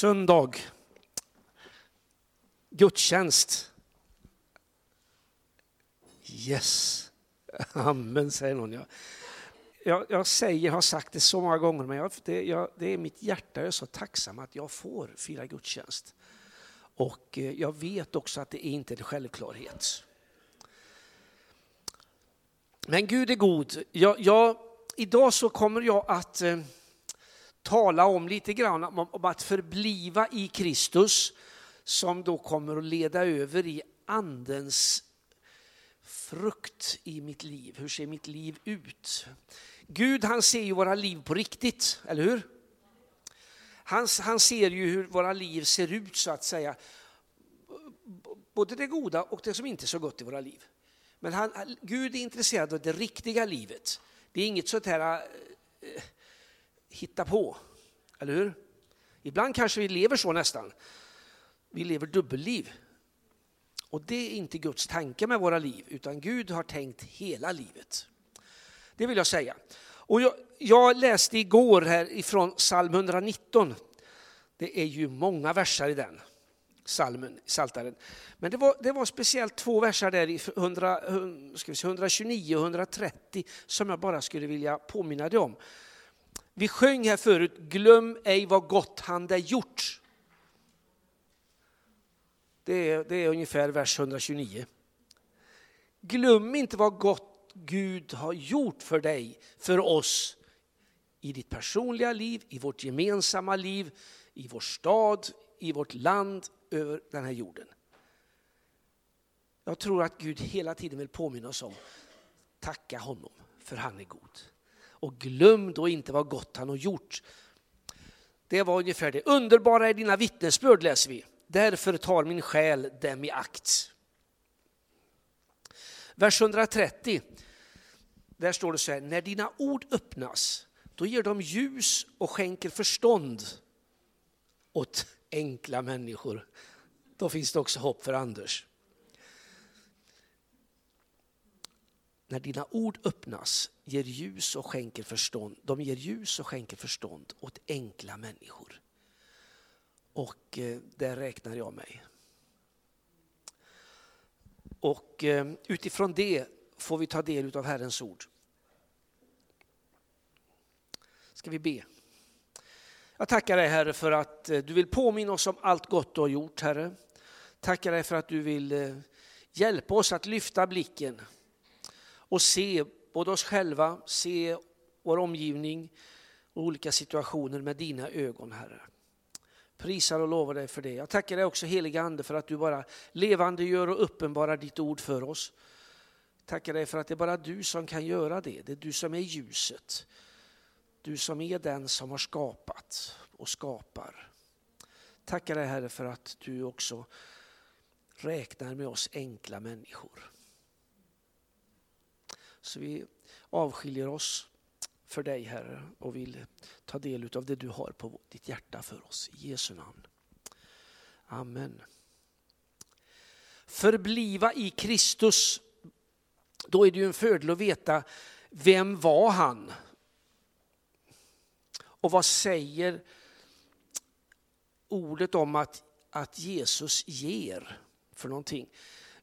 Söndag. Gudstjänst. Yes. Amen, säger någon. Jag, jag, jag säger, har sagt det så många gånger, men jag, det, jag, det är mitt hjärta, jag är så tacksam att jag får fira gudstjänst. Och eh, jag vet också att det är inte en självklarhet. Men Gud är god. Jag, jag, idag så kommer jag att eh, tala om lite grann om, om att förbliva i Kristus som då kommer att leda över i andens frukt i mitt liv. Hur ser mitt liv ut? Gud han ser ju våra liv på riktigt, eller hur? Han, han ser ju hur våra liv ser ut så att säga. Både det goda och det som inte är så gott i våra liv. Men han, Gud är intresserad av det riktiga livet. Det är inget sånt här eh, hitta på, eller hur? Ibland kanske vi lever så nästan. Vi lever dubbelliv. Och det är inte Guds tanke med våra liv, utan Gud har tänkt hela livet. Det vill jag säga. Och jag, jag läste igår här ifrån psalm 119. Det är ju många verser i den salmen, saltaren. Men det var, det var speciellt två verser där i 100, ska vi 129 och 130 som jag bara skulle vilja påminna dig om. Vi sjöng här förut, glöm ej vad gott han dig gjort. Det är, det är ungefär vers 129. Glöm inte vad gott Gud har gjort för dig, för oss, i ditt personliga liv, i vårt gemensamma liv, i vår stad, i vårt land, över den här jorden. Jag tror att Gud hela tiden vill påminna oss om, tacka honom, för han är god. Och glöm då inte vad gott han har gjort. Det var ungefär det. Underbara är dina vittnesbörd läser vi. Därför tar min själ dem i akt. Vers 130, där står det så här, när dina ord öppnas, då ger de ljus och skänker förstånd åt enkla människor. Då finns det också hopp för Anders. När dina ord öppnas ger ljus och skänker förstånd. De ger ljus och skänker förstånd åt enkla människor. Och eh, där räknar jag mig. Och eh, utifrån det får vi ta del av Herrens ord. Ska vi be? Jag tackar dig Herre för att eh, du vill påminna oss om allt gott du har gjort Herre. Tackar dig för att du vill eh, hjälpa oss att lyfta blicken och se både oss själva, se vår omgivning och olika situationer med dina ögon Herre. Prisar och lovar dig för det. Jag tackar dig också heliga Ande för att du bara levande gör och uppenbarar ditt ord för oss. Tackar dig för att det är bara du som kan göra det. Det är du som är ljuset. Du som är den som har skapat och skapar. Tackar dig Herre för att du också räknar med oss enkla människor. Så vi avskiljer oss för dig Herre och vill ta del av det du har på ditt hjärta för oss. I Jesu namn. Amen. Förbliva i Kristus. Då är det ju en fördel att veta vem var han? Och vad säger ordet om att, att Jesus ger för någonting?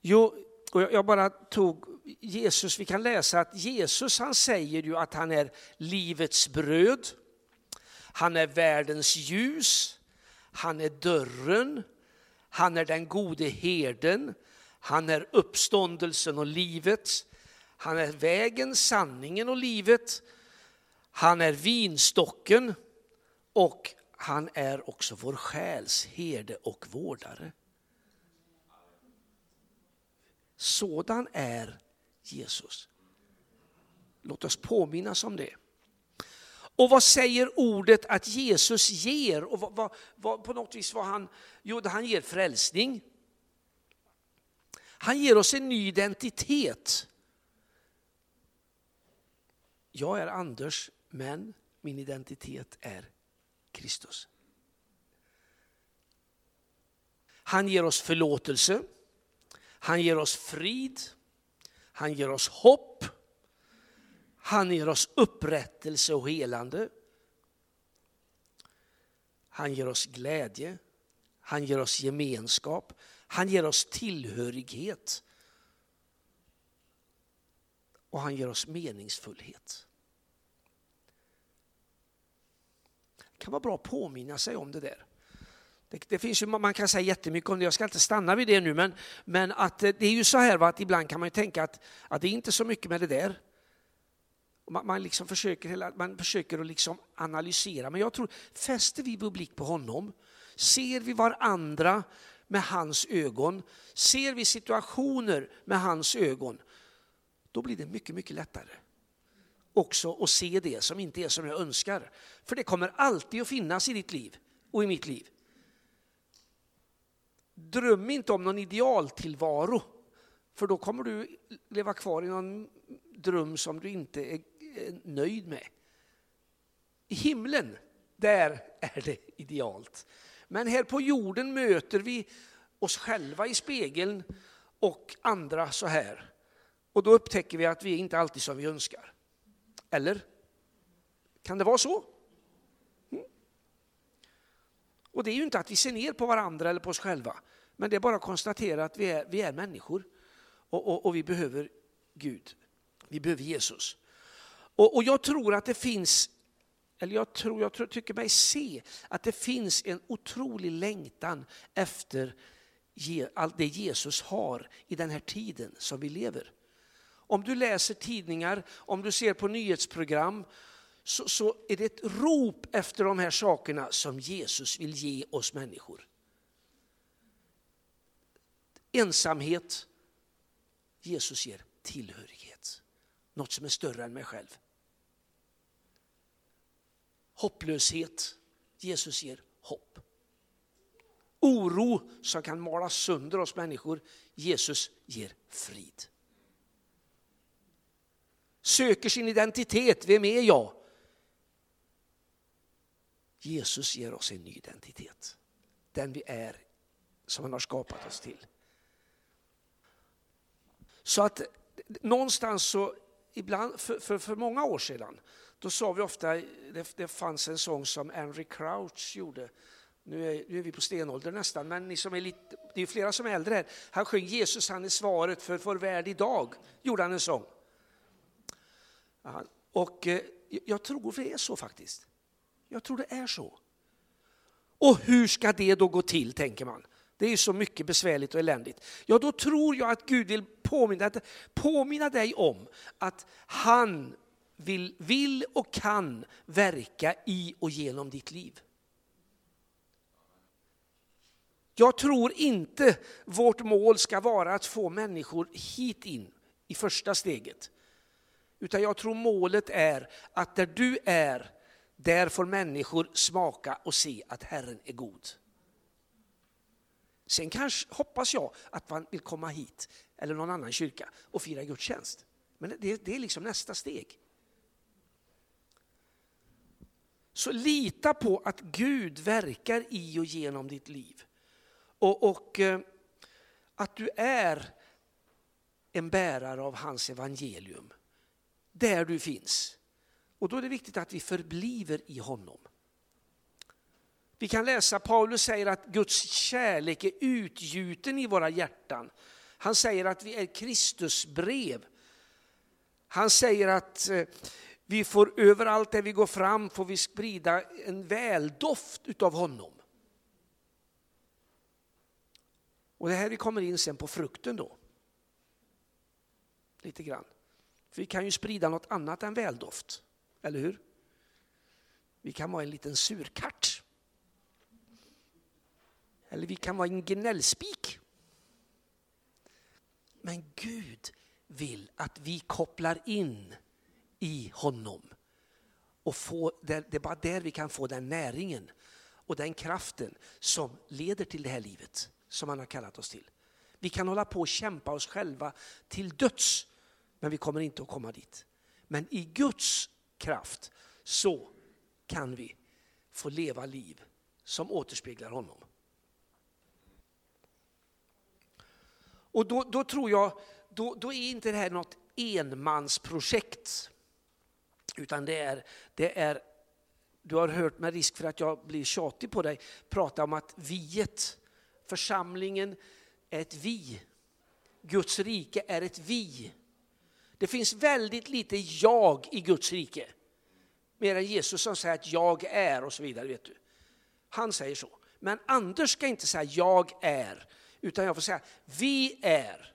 Jo, och jag bara tog Jesus, vi kan läsa att Jesus han säger ju att han är livets bröd, han är världens ljus, han är dörren, han är den gode herden, han är uppståndelsen och livet, han är vägen, sanningen och livet, han är vinstocken och han är också vår själs herde och vårdare. Sådan är Jesus. Låt oss påminnas om det. Och vad säger ordet att Jesus ger? Och vad, vad, vad, på något vis vad han, jo, han ger frälsning. Han ger oss en ny identitet. Jag är Anders, men min identitet är Kristus. Han ger oss förlåtelse. Han ger oss frid. Han ger oss hopp. Han ger oss upprättelse och helande. Han ger oss glädje, han ger oss gemenskap, han ger oss tillhörighet. Och han ger oss meningsfullhet. Det kan vara bra att påminna sig om det där. Det, det, finns ju, man kan säga jättemycket om det, jag ska inte stanna vid det nu, men, men att eh, det är ju så här va, att ibland kan man tänka att, att det är inte så mycket med det där. Man, man, liksom försöker, man försöker att liksom analysera, men jag tror, fäster vi vår blick på honom, ser vi varandra med hans ögon, ser vi situationer med hans ögon, då blir det mycket, mycket lättare också att se det som inte är som jag önskar. För det kommer alltid att finnas i ditt liv och i mitt liv. Dröm inte om någon idealtillvaro, för då kommer du leva kvar i någon dröm som du inte är nöjd med. I himlen, där är det idealt. Men här på jorden möter vi oss själva i spegeln och andra så här. Och då upptäcker vi att vi inte alltid som vi önskar. Eller? Kan det vara så? Och det är ju inte att vi ser ner på varandra eller på oss själva, men det är bara att konstatera att vi är, vi är människor och, och, och vi behöver Gud. Vi behöver Jesus. Och, och, jag tror att det finns, eller jag tror, jag tror, tycker mig se att det finns en otrolig längtan efter allt det Jesus har i den här tiden som vi lever. Om du läser tidningar, om du ser på nyhetsprogram, så, så är det ett rop efter de här sakerna som Jesus vill ge oss människor. Ensamhet, Jesus ger tillhörighet. Något som är större än mig själv. Hopplöshet, Jesus ger hopp. Oro som kan mala sönder oss människor, Jesus ger frid söker sin identitet. Vem är jag? Jesus ger oss en ny identitet. Den vi är, som han har skapat oss till. Så att någonstans så, ibland, för, för, för många år sedan, då sa vi ofta, det, det fanns en sång som Henry Crouch gjorde, nu är, nu är, vi på stenåldern nästan, men ni som är lite, det är flera som är äldre här. Han sjöng Jesus han är svaret för vår värld idag, gjorde han en sång. Och eh, jag tror det är så faktiskt. Jag tror det är så. Och hur ska det då gå till, tänker man. Det är ju så mycket besvärligt och eländigt. Ja, då tror jag att Gud vill påminna, påminna dig om att han vill, vill och kan verka i och genom ditt liv. Jag tror inte vårt mål ska vara att få människor hit in i första steget. Utan jag tror målet är att där du är, där får människor smaka och se att Herren är god. Sen kanske hoppas jag att man vill komma hit eller någon annan kyrka och fira gudstjänst. Men det, det är liksom nästa steg. Så lita på att Gud verkar i och genom ditt liv. Och, och eh, att du är en bärare av hans evangelium där du finns. Och då är det viktigt att vi förbliver i honom. Vi kan läsa, Paulus säger att Guds kärlek är utgjuten i våra hjärtan. Han säger att vi är Kristus brev. Han säger att eh, vi får överallt där vi går fram får vi sprida en väldoft utav honom. Och det här vi kommer in sen på frukten då. Lite grann. För vi kan ju sprida något annat än väldoft, eller hur? Vi kan vara en liten surkart. Eller vi kan vara en gnällspik. Men Gud vill att vi kopplar in i honom. Och få, det är bara där vi kan få den näringen och den kraften som leder till det här livet som han har kallat oss till. Vi kan hålla på och kämpa oss själva till döds men vi kommer inte att komma dit. Men i Guds kraft så kan vi få leva liv som återspeglar honom. Och då, då tror jag, då, då, är inte det här något enmansprojekt. Utan det är, det är du har hört med risk för att jag blir tjatig på dig, prata om att viet, församlingen är ett vi. Guds rike är ett vi. Det finns väldigt lite jag i Guds rike. Mer än Jesus som säger att jag är och så vidare. vet du. Han säger så. Men Anders ska inte säga jag är, utan jag får säga vi är.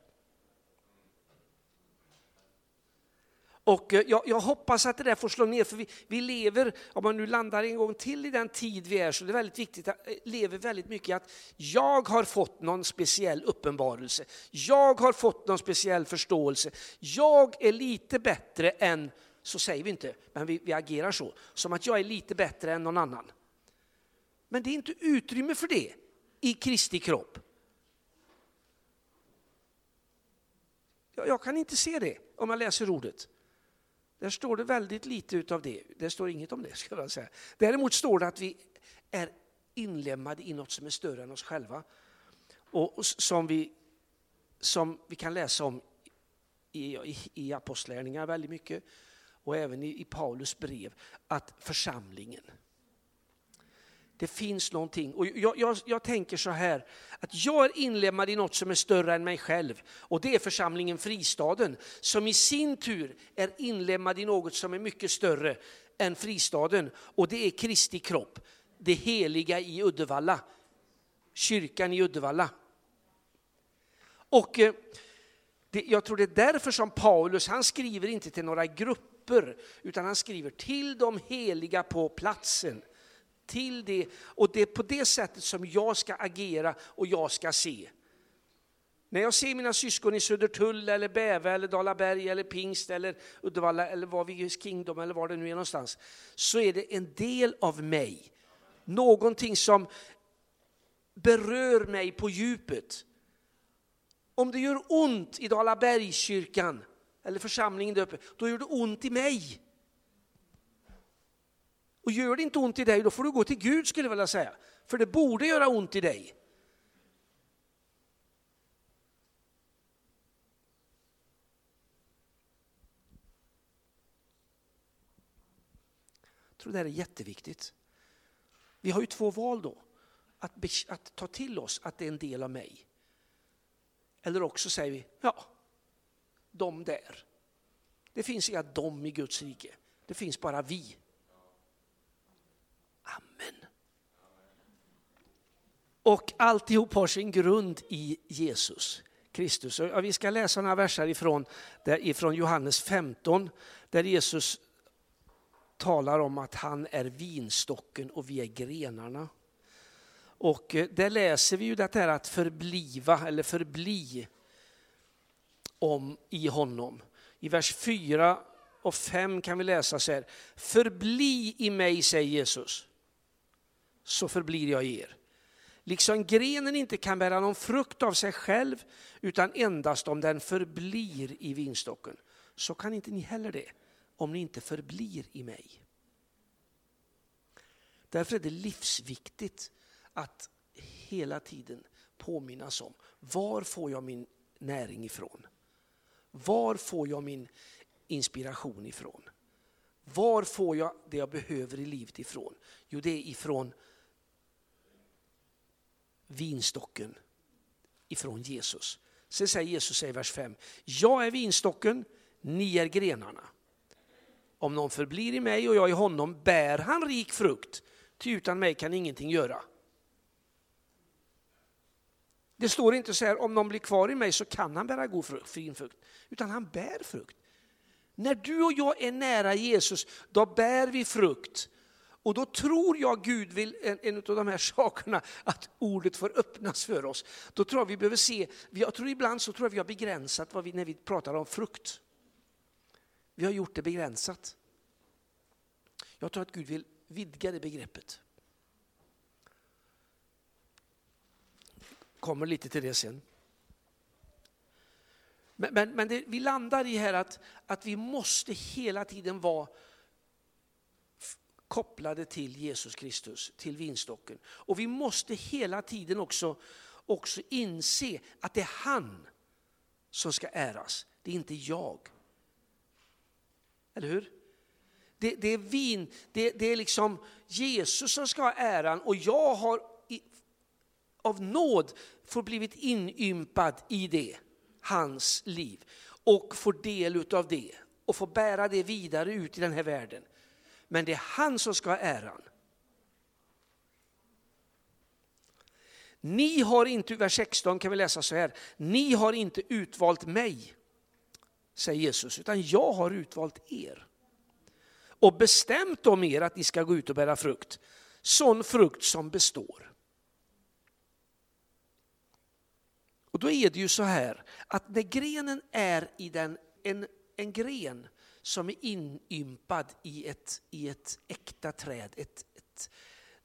Och eh, jag, jag, hoppas att det där får slå ner, för vi, vi, lever, om man nu landar en gång till i den tid vi är, så det är väldigt viktigt att eh, lever väldigt mycket att jag har fått någon speciell uppenbarelse. Jag har fått någon speciell förståelse. Jag är lite bättre än, så säger vi inte, men vi, vi agerar så, som att jag är lite bättre än någon annan. Men det är inte utrymme för det i Kristi kropp. Jag, jag kan inte se det om jag läser ordet. Där står det väldigt lite utav det. Det står inget om det. Ska jag säga. Däremot står det att vi är inlemmade i något som är större än oss själva. Och som vi, som vi kan läsa om i, i, i apostlärningar väldigt mycket och även i, i Paulus brev, att församlingen, det finns någonting. Och jag, jag, jag, tänker så här, att jag är inlemmad i något som är större än mig själv. Och det är församlingen Fristaden, som i sin tur är inlemmad i något som är mycket större än Fristaden. Och det är Kristi kropp, det heliga i Uddevalla. Kyrkan i Uddevalla. Och eh, det, jag tror det är därför som Paulus, han skriver inte till några grupper, utan han skriver till de heliga på platsen till det och det är på det sättet som jag ska agera och jag ska se. När jag ser mina syskon i Södertull, eller Bäve, eller Dalaberg, eller Pingst, eller Uddevalla, eller var vi är, Kingdom, eller var det nu är någonstans, så är det en del av mig. Någonting som berör mig på djupet. Om det gör ont i Dalabergskyrkan, eller församlingen där uppe, då gör det ont i mig. Och gör det inte ont i dig, då får du gå till Gud skulle jag vilja säga. För det borde göra ont i dig. Jag tror det här är jätteviktigt. Vi har ju två val då. Att, att ta till oss att det är en del av mig. Eller också säger vi, ja, de där. Det finns inga dom i Guds rike. Det finns bara vi. Amen. Och alltihop har sin grund i Jesus Kristus. Och vi ska läsa några verser ifrån, där, ifrån Johannes 15 där Jesus talar om att han är vinstocken och vi är grenarna. Och eh, där läser vi ju det här att förbliva eller förbli om i honom. I vers 4 och 5 kan vi läsa så här. Förbli i mig, säger Jesus så förblir jag i er. Liksom grenen inte kan bära någon frukt av sig själv, utan endast om den förblir i vinstocken, så kan inte ni heller det, om ni inte förblir i mig. Därför är det livsviktigt att hela tiden påminnas om, var får jag min näring ifrån? Var får jag min inspiration ifrån? Var får jag det jag behöver i livet ifrån? Jo, det är ifrån vinstocken ifrån Jesus. Sen säger Jesus i vers 5, jag är vinstocken, ni är grenarna. Om någon förblir i mig och jag i honom bär han rik frukt, ty utan mig kan ingenting göra. Det står inte så här, om någon blir kvar i mig så kan han bära god frukt, fin frukt, utan han bär frukt. När du och jag är nära Jesus, då bär vi frukt och då tror jag Gud vill, en, en av de här sakerna, att ordet får öppnas för oss. Då tror jag vi behöver se, jag tror ibland så tror jag vi har begränsat vad vi, när vi pratar om frukt. Vi har gjort det begränsat. Jag tror att Gud vill vidga det begreppet. Kommer lite till det sen. Men, men, men det, vi landar i här att, att vi måste hela tiden vara kopplade till Jesus Kristus, till vinstocken. Och vi måste hela tiden också, också inse att det är han som ska äras, det är inte jag. Eller hur? Det, det är vin, det, det, är liksom Jesus som ska ha äran och jag har i, av nåd får blivit inympad i det, hans liv och får del av det och får bära det vidare ut i den här världen. Men det är han som ska ha äran. Ni har inte, vers 16 kan vi läsa så här, ni har inte utvalt mig, säger Jesus, utan jag har utvalt er. Och bestämt om er att ni ska gå ut och bära frukt, sån frukt som består. Och då är det ju så här att när grenen är i den, en, en gren som är inympad i ett, i ett äkta träd, ett, ett,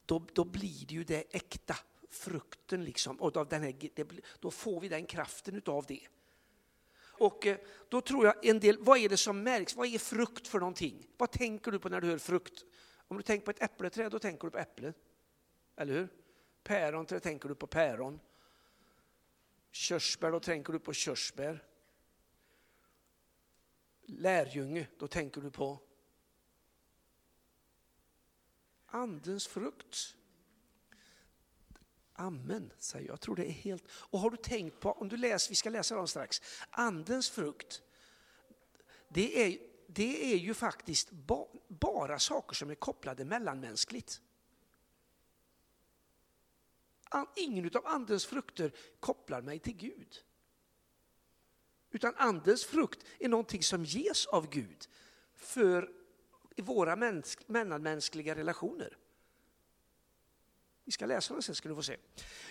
då, då blir det ju det äkta frukten liksom. Och av den här, då får vi den kraften utav det. Och eh, då tror jag en del, vad är det som märks? Vad är frukt för någonting? Vad tänker du på när du hör frukt? Om du tänker på ett äppleträd, då tänker du på äpple. Eller hur? Päron, då tänker du på päron. Körsbär, då tänker du på körsbär. Lärjunge, då tänker du på Andens frukt. Amen, säger jag. Jag tror det är helt... Och har du tänkt på, om du läser, vi ska läsa dem strax, andens frukt, det är, det är ju faktiskt ba, bara saker som är kopplade mellanmänskligt. Ingen av andens frukter kopplar mig till Gud. Utan andens frukt är någonting som ges av Gud för våra mellanmänskliga relationer. Vi ska läsa den sen ska du få se.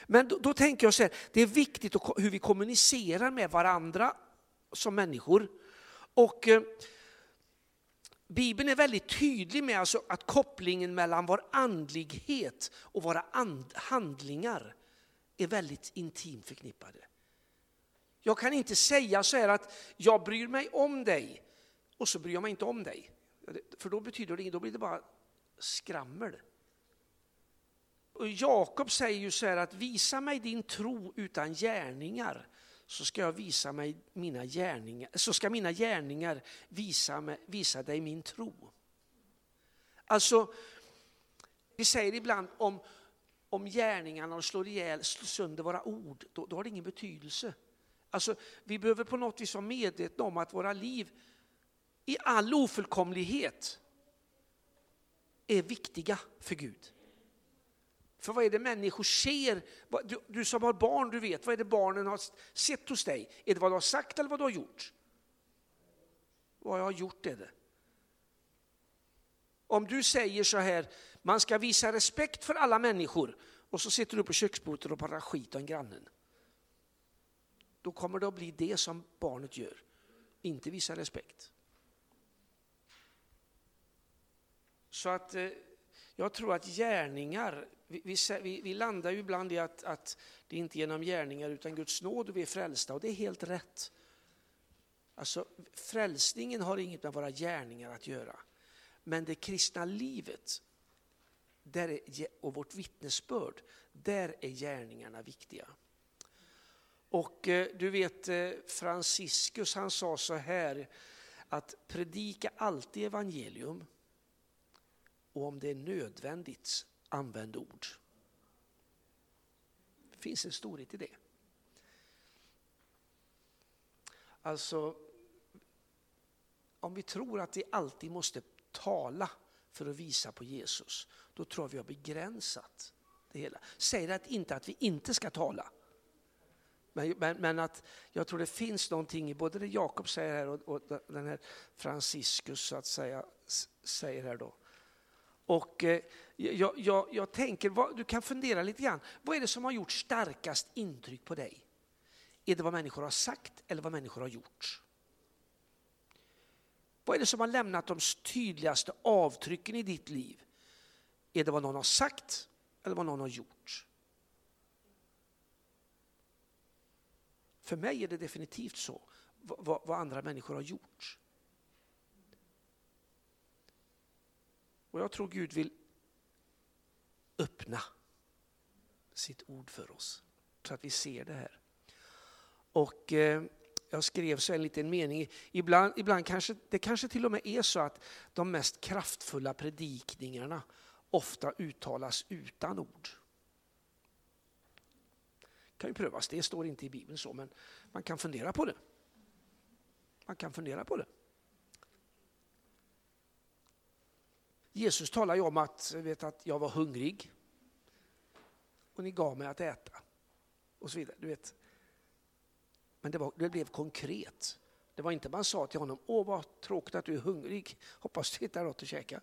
Men då, då tänker jag så här, det är viktigt hur vi kommunicerar med varandra som människor. Och eh, Bibeln är väldigt tydlig med alltså att kopplingen mellan vår andlighet och våra and handlingar är väldigt intimt förknippade. Jag kan inte säga så här att jag bryr mig om dig och så bryr jag mig inte om dig. För då betyder det inget, då blir det bara skrammel. Och Jakob säger ju så här att visa mig din tro utan gärningar så ska jag visa mig mina gärningar, så ska mina gärningar visa, mig, visa dig min tro. Alltså, vi säger ibland om, om gärningarna slår ihjäl, slår sönder våra ord, då, då har det ingen betydelse. Alltså, vi behöver på något vis vara medvetna om att våra liv i all ofullkomlighet är viktiga för Gud. För vad är det människor ser? Du, du, som har barn, du vet, vad är det barnen har sett hos dig? Är det vad du har sagt eller vad du har gjort? Vad jag har gjort är det. Om du säger så här, man ska visa respekt för alla människor och så sitter du på köksbordet och bara skit om grannen. Då kommer det att bli det som barnet gör, inte visa respekt. Så att eh, jag tror att gärningar vi, vi, vi, landar ju ibland i att, att det inte genom gärningar utan Guds nåd vi är frälsta och det är helt rätt. Alltså, frälsningen har inget med våra gärningar att göra. Men det kristna livet där är, och vårt vittnesbörd, där är gärningarna viktiga. Och eh, du vet eh, Franciscus han sa så här att predika alltid evangelium och om det är nödvändigt använd ord. Det finns en storhet i det. Alltså, om vi tror att vi alltid måste tala för att visa på Jesus, då tror jag vi har begränsat det hela. Säger det inte att vi inte ska tala. Men, men, men, att jag tror det finns någonting i både det Jakob säger här och, och den här Franciscus så att säga, säger här då. Och eh, jag, jag, jag tänker, vad, du kan fundera lite grann. Vad är det som har gjort starkast intryck på dig? Är det vad människor har sagt eller vad människor har gjort? Vad är det som har lämnat de tydligaste avtrycken i ditt liv? Är det vad någon har sagt eller vad någon har gjort? För mig är det definitivt så, vad, vad andra människor har gjort. Och jag tror Gud vill öppna sitt ord för oss så att vi ser det här. Och eh, jag skrev så en liten mening, ibland, ibland kanske, det kanske till och med är så att de mest kraftfulla predikningarna ofta uttalas utan ord. Det kan ju prövas, det står inte i Bibeln så, men man kan fundera på det. Man kan fundera på det. Jesus talar ju om att, vet, att jag var hungrig och ni gav mig att äta. Och så vidare. Du vet. Men det, var, det blev konkret. Det var inte man sa till honom, åh vad tråkigt att du är hungrig, hoppas du hittar något att käka.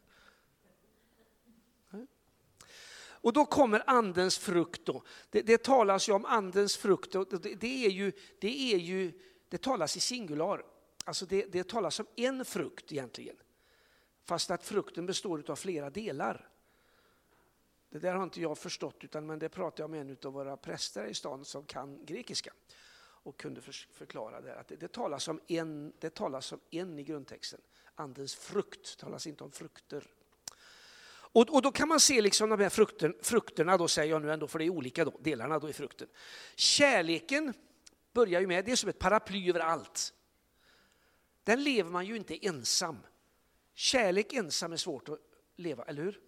Och då kommer andens frukt. Då. Det, det talas ju om andens frukt, och det, det, är ju, det, är ju, det talas i singular. Alltså det, det talas om en frukt egentligen. Fast att frukten består av flera delar. Det där har inte jag förstått, utan, men det pratade jag med en av våra präster i stan som kan grekiska och kunde förklara det. Att det, det, talas om en, det talas om en i grundtexten. Andens frukt talas inte om frukter. Och, och då kan man se liksom de här frukten, frukterna, då säger jag nu ändå, för det är olika då, delarna då i frukten. Kärleken börjar ju med, det är som ett paraply över allt. Den lever man ju inte ensam. Kärlek ensam är svårt att leva, eller hur?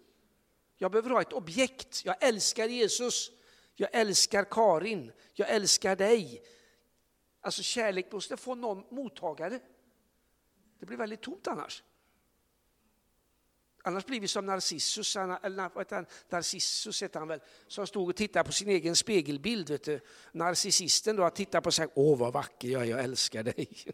Jag behöver ha ett objekt. Jag älskar Jesus, jag älskar Karin, jag älskar dig. Alltså kärlek måste få någon mottagare. Det blir väldigt tomt annars. Annars blir vi som Narcissus, eller Narcissus heter han väl, som stod och tittade på sin egen spegelbild. Vet du. Narcissisten då, tittar på sig, åh vad vacker jag är, jag älskar dig.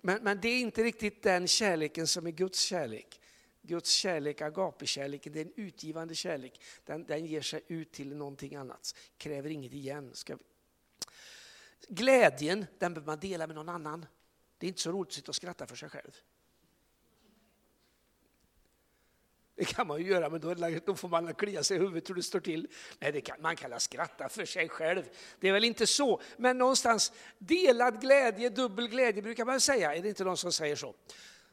Men, men det är inte riktigt den kärleken som är Guds kärlek. Guds kärlek, agapekärleken, det är en utgivande kärlek. Den, den ger sig ut till någonting annat, kräver inget igen. Ska vi... Glädjen, den behöver man dela med någon annan. Det är inte så roligt att sitta och skratta för sig själv. Det kan man ju göra, men då, då får man klia sig i huvudet hur det står till. Nej, det kan, man kan skratta för sig själv. Det är väl inte så, men någonstans delad glädje, dubbel glädje brukar man säga. Är det inte någon som säger så?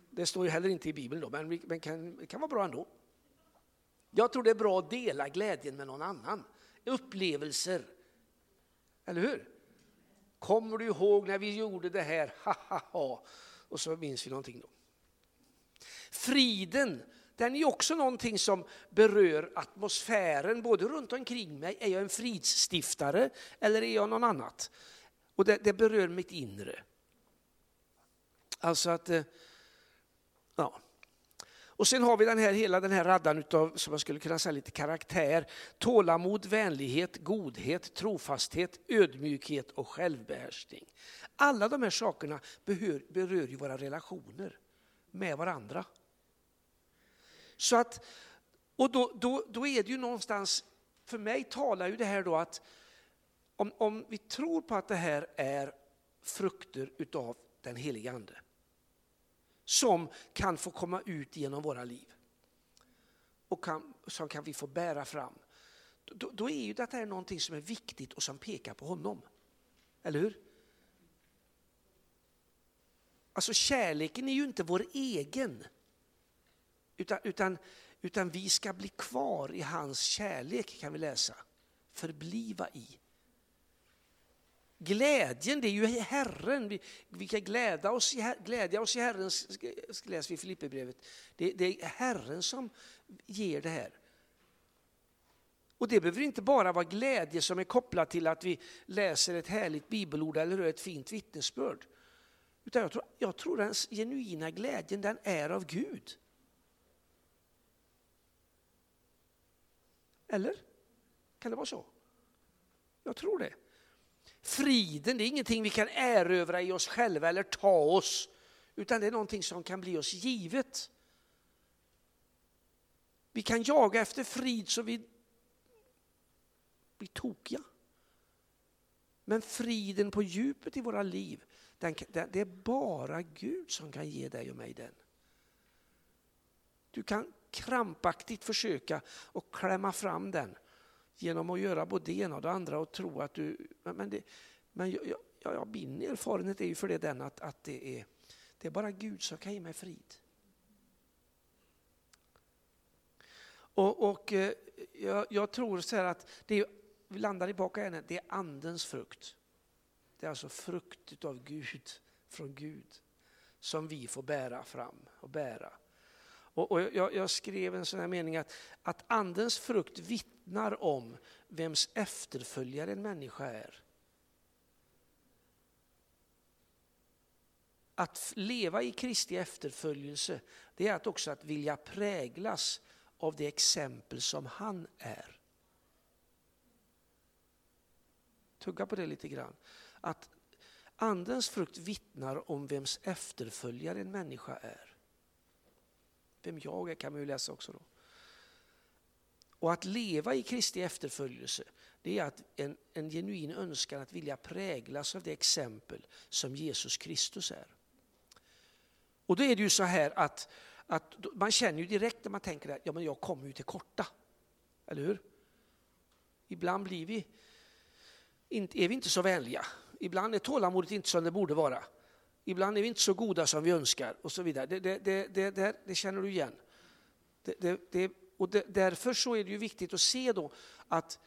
Det står ju heller inte i Bibeln då, men det kan, kan vara bra ändå. Jag tror det är bra att dela glädjen med någon annan. Upplevelser. Eller hur? Kommer du ihåg när vi gjorde det här? Ha, ha, ha. Och så minns vi någonting då. Friden den är också någonting som berör atmosfären, både runt omkring mig. Är jag en fridsstiftare eller är jag någon annat? Och det, det berör mitt inre. Alltså att, eh, ja. Och sen har vi den här, hela den här raddan utav, som jag skulle kunna säga lite karaktär. Tålamod, vänlighet, godhet, trofasthet, ödmjukhet och självbehärskning. Alla de här sakerna berör, berör ju våra relationer med varandra. Så att, och då, då, då är det ju någonstans, för mig talar ju det här då att om, om vi tror på att det här är frukter utav den helige Ande som kan få komma ut genom våra liv och kan, som kan vi få bära fram. Då, då är ju detta någonting som är viktigt och som pekar på honom. Eller hur? Alltså kärleken är ju inte vår egen. Utan, utan, utan vi ska bli kvar i hans kärlek kan vi läsa. Förbliva i. Glädjen, det är ju Herren. Vi, vi kan glädja oss, i, glädja oss i Herren, läser vi i Filipperbrevet. Det, det är Herren som ger det här. Och det behöver inte bara vara glädje som är kopplad till att vi läser ett härligt bibelord eller ett fint vittnesbörd. Utan jag tror, jag tror den genuina glädjen den är av Gud. Eller? Kan det vara så? Jag tror det. Friden det är ingenting vi kan erövra i oss själva eller ta oss, utan det är någonting som kan bli oss givet. Vi kan jaga efter frid så vi blir tokiga. Men friden på djupet i våra liv, den, det är bara Gud som kan ge dig och mig den. Du kan krampaktigt försöka att klämma fram den genom att göra både det ena och det andra och tro att du... Men, det, men jag, jag, jag, min erfarenhet är ju för det den att, att det, är, det är bara Gud som kan ge mig frid. Och, och eh, jag, jag, tror så här att det är, vi landar tillbaka igen, det är andens frukt. Det är alltså frukt av Gud, från Gud, som vi får bära fram och bära. Och, och jag, jag, skrev en sån här mening att, att andens frukt vittnar om vems efterföljare en människa är. Att leva i Kristi efterföljelse, det är att också att vilja präglas av det exempel som han är. Tugga på det lite grann. Att andens frukt vittnar om vems efterföljare en människa är. Vem jag är kan man ju läsa också då. Och att leva i Kristi efterföljelse, det är att en, en genuin önskan att vilja präglas av det exempel som Jesus Kristus är. Och då är det ju så här att, att man känner ju direkt när man tänker att ja, men jag kommer ju till korta. Eller hur? Ibland blir vi, inte, är vi inte så vänliga. Ibland är tålamodet inte som det borde vara. Ibland är vi inte så goda som vi önskar och så vidare. Det, det, det, det, det känner du igen. och därför så är det ju viktigt att se då att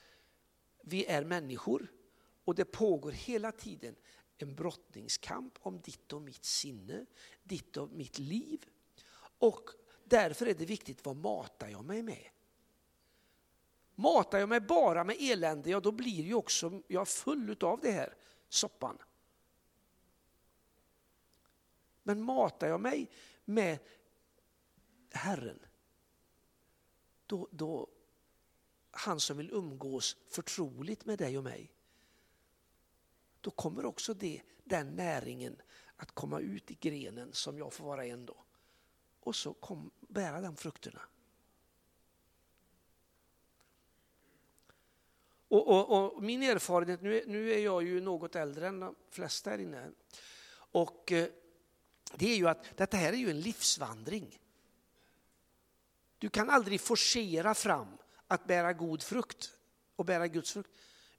vi är människor och det pågår hela tiden en brottningskamp om ditt och mitt sinne, ditt och mitt liv. Och därför är det viktigt, vad matar jag mig med? Matar jag mig bara med elände, ja då blir ju också jag full av det här soppan. Men matar jag mig med Herren, då, då han som vill umgås förtroligt med dig och mig, då kommer också det, den näringen att komma ut i grenen som jag får vara en då. Och så kom, bära de frukterna. Och, och, och, min erfarenhet, nu, nu är jag ju något äldre än de flesta här inne, och eh, det är ju att detta här är ju en livsvandring. Du kan aldrig forcera fram att bära god frukt och bära Guds frukt.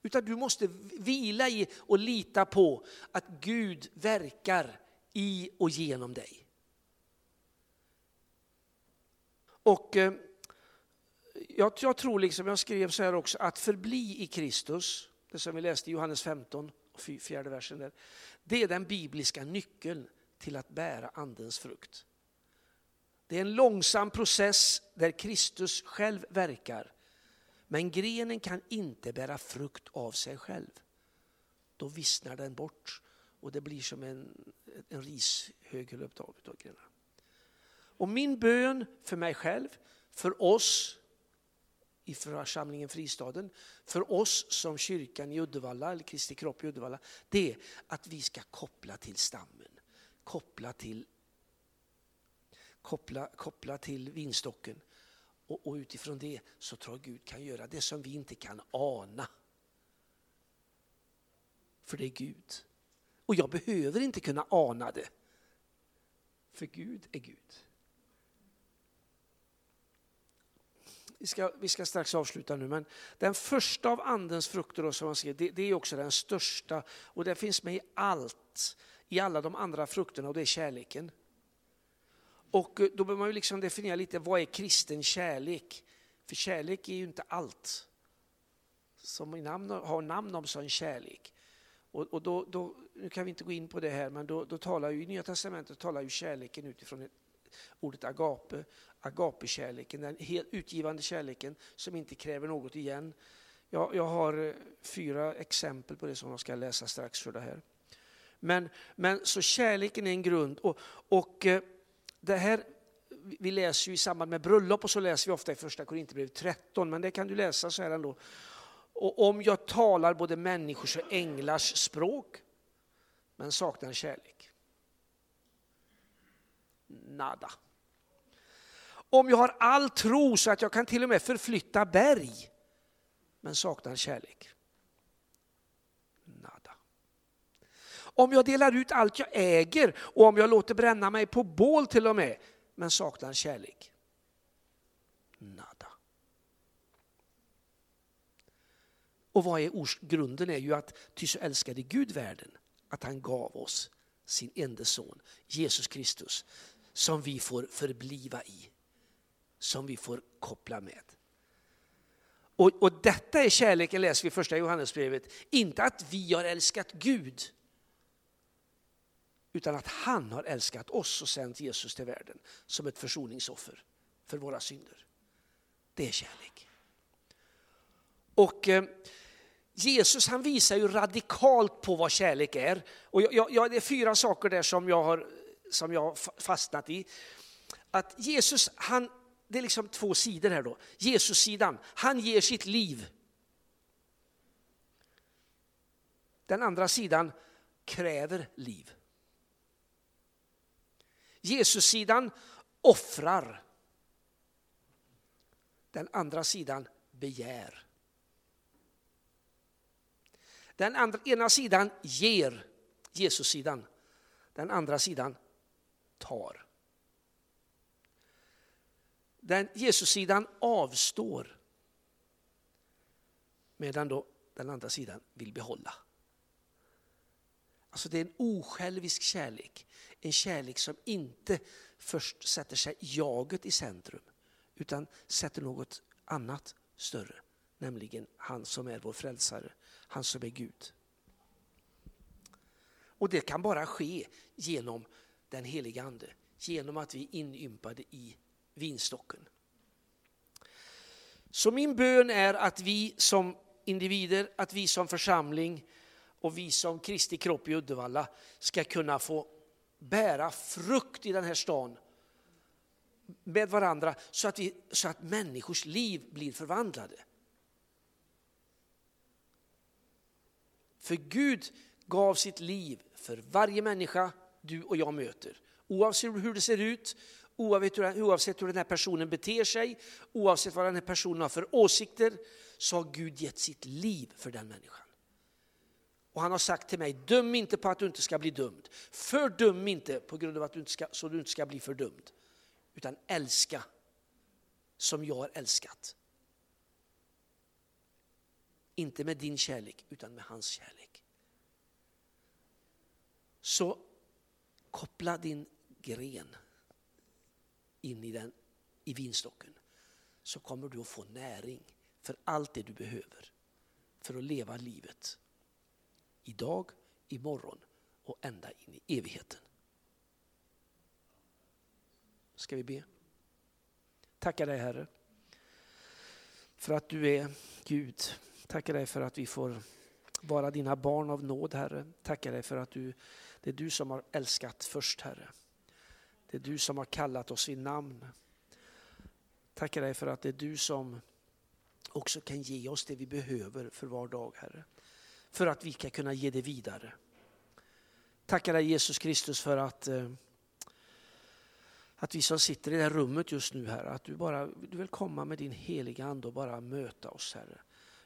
Utan du måste vila i och lita på att Gud verkar i och genom dig. Och eh, jag, jag, tror, liksom jag skrev så här också, att förbli i Kristus, det som vi läste i Johannes 15, fjärde versen där, det är den bibliska nyckeln till att bära andens frukt. Det är en långsam process där Kristus själv verkar. Men grenen kan inte bära frukt av sig själv. Då vissnar den bort och det blir som en, en rishög av grenarna. Och min bön för mig själv, för oss i församlingen Fristaden, för oss som kyrkan i Uddevalla, eller Kristi kropp i Uddevalla, det är att vi ska koppla till stammen koppla till, koppla, koppla till vinstocken. Och, och utifrån det så tror jag Gud kan göra det som vi inte kan ana. För det är Gud. Och jag behöver inte kunna ana det. För Gud är Gud. Vi ska, vi ska strax avsluta nu, men den första av andens frukter då, som man ser, det, det, är också den största och det finns med i allt i alla de andra frukterna och det är kärleken. Och eh, då behöver man ju liksom definiera lite, vad är kristen kärlek? För kärlek är ju inte allt som namn, har namn om sån kärlek. Och, och då, då, nu kan vi inte gå in på det här, men då, då talar ju i Nya Testamentet talar ju kärleken utifrån ordet agape, agapekärleken, den helt utgivande kärleken som inte kräver något igen. Jag, jag har eh, fyra exempel på det som jag ska läsa strax för det här. Men, men så kärleken är en grund. Och, och eh, det här, vi läser ju i samband med bröllop och så läser vi ofta i första Korinthierbrevet 13, men det kan du läsa så här ändå. Och om jag talar både människors och änglars språk, men saknar kärlek. Nada. Om jag har all tro så att jag kan till och med förflytta berg, men saknar kärlek. Om jag delar ut allt jag äger och om jag låter bränna mig på bål till och med, men saknar kärlek. Nada. Och vad är grunden är ju att ty så älskade Gud världen att han gav oss sin enda son, Jesus Kristus, som vi får förbliva i, som vi får koppla med. Och, och detta är kärleken läser vi i första Johannesbrevet, inte att vi har älskat Gud, utan att han har älskat oss och sänt Jesus till världen som ett försoningsoffer för våra synder. Det är kärlek. Och eh, Jesus han visar ju radikalt på vad kärlek är. Och jag, jag, det är fyra saker där som jag har som jag har fastnat i. Att Jesus, han, det är liksom två sidor här då. Jesus-sidan, han ger sitt liv. Den andra sidan kräver liv. Jesus-sidan offrar. Den andra sidan begär. Den andra, ena sidan ger, Jesus-sidan. Den andra sidan tar. Den Jesus-sidan avstår medan då den andra sidan vill behålla. Alltså det är en osjälvisk kärlek, en kärlek som inte först sätter sig jaget i centrum utan sätter något annat större, nämligen han som är vår frälsare, han som är Gud. Och det kan bara ske genom den heliga Ande, genom att vi är inympade i vinstocken. Så min bön är att vi som individer, att vi som församling och vi som Kristi kropp i Uddevalla ska kunna få bära frukt i den här stan med varandra så att, vi, så att människors liv blir förvandlade. För Gud gav sitt liv för varje människa du och jag möter. Oavsett hur det ser ut, oavsett hur den här personen beter sig, oavsett vad den här personen har för åsikter, så har Gud gett sitt liv för den människan. Och han har sagt till mig, döm inte på att du inte ska bli dömd. Fördöm inte på grund av att du inte ska, så du inte ska bli fördömd. Utan älska som jag har älskat. Inte med din kärlek, utan med hans kärlek. Så koppla din gren in i, den, i vinstocken så kommer du att få näring för allt det du behöver för att leva livet. Idag, imorgon och ända in i evigheten. Ska vi be? Tacka dig Herre för att du är Gud. Tacka dig för att vi får vara dina barn av nåd Herre. Tacka dig för att du det är du som har älskat först Herre. Det är du som har kallat oss i namn. Tackar dig för att det är du som också kan ge oss det vi behöver för var dag Herre. För att vi ska kunna ge det vidare. Tackar dig Jesus Kristus för att, eh, att vi som sitter i det här rummet just nu här, att du, bara, du vill komma med din heliga Ande och bara möta oss Herre.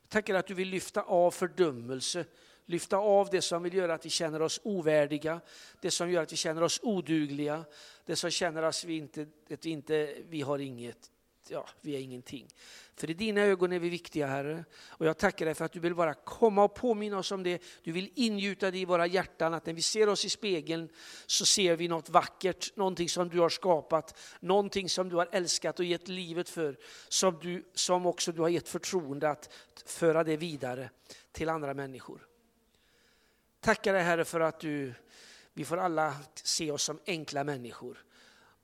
Tackar att du vill lyfta av fördömelse lyfta av det som vill göra att vi känner oss ovärdiga, det som gör att vi känner oss odugliga, det som känner att vi inte, att vi inte vi har inget, ja, vi är ingenting. För i dina ögon är vi viktiga Herre. Och jag tackar dig för att du vill bara komma och påminna oss om det. Du vill ingjuta det i våra hjärtan, att när vi ser oss i spegeln så ser vi något vackert, någonting som du har skapat, någonting som du har älskat och gett livet för, som, du, som också du har gett förtroende att föra det vidare till andra människor. Tackar dig Herre för att du, vi får alla se oss som enkla människor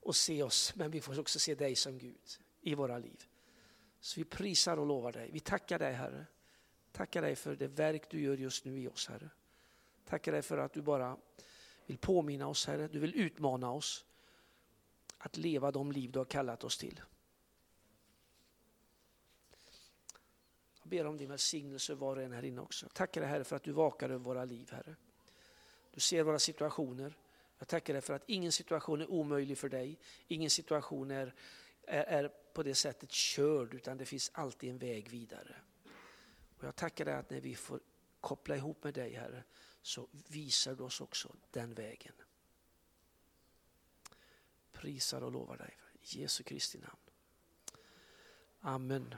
och se oss, men vi får också se dig som Gud i våra liv. Så vi prisar och lovar dig. Vi tackar dig Herre. Tackar dig för det verk du gör just nu i oss Herre. Tackar dig för att du bara vill påminna oss Herre, du vill utmana oss att leva de liv du har kallat oss till. Jag ber om din välsignelse var och en här inne också. Tackar dig Herre för att du vakar över våra liv Herre. Du ser våra situationer. Jag tackar dig för att ingen situation är omöjlig för dig. Ingen situation är, är, är på det sättet körd utan det finns alltid en väg vidare. Och Jag tackar dig att när vi får koppla ihop med dig Herre så visar du oss också den vägen. Prisar och lovar dig i Jesu Kristi namn. Amen.